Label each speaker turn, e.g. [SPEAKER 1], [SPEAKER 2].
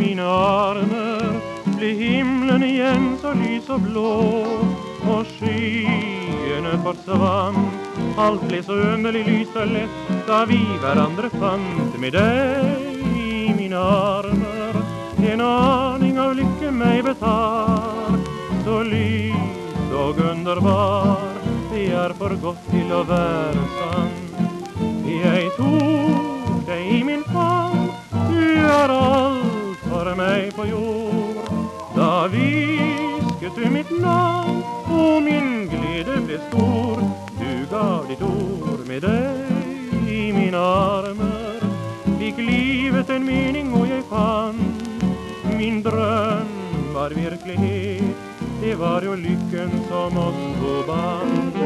[SPEAKER 1] mine armer ble himmelen igjen så lys og blå. Og skyene forsvant, alt ble så underlig lyst og lett da vi hverandre fant med deg i mine armer. En aning av lykke meg betar, så lys og underbar, det er for godt til å være sant. Jeg tok hvisket du mitt navn, og min glede ble stor. Du gav ditt ord med deg i mine armer. Fikk livet en mening, og jeg fant min drøm var virkelighet. Det var jo lykken som oss to bandt.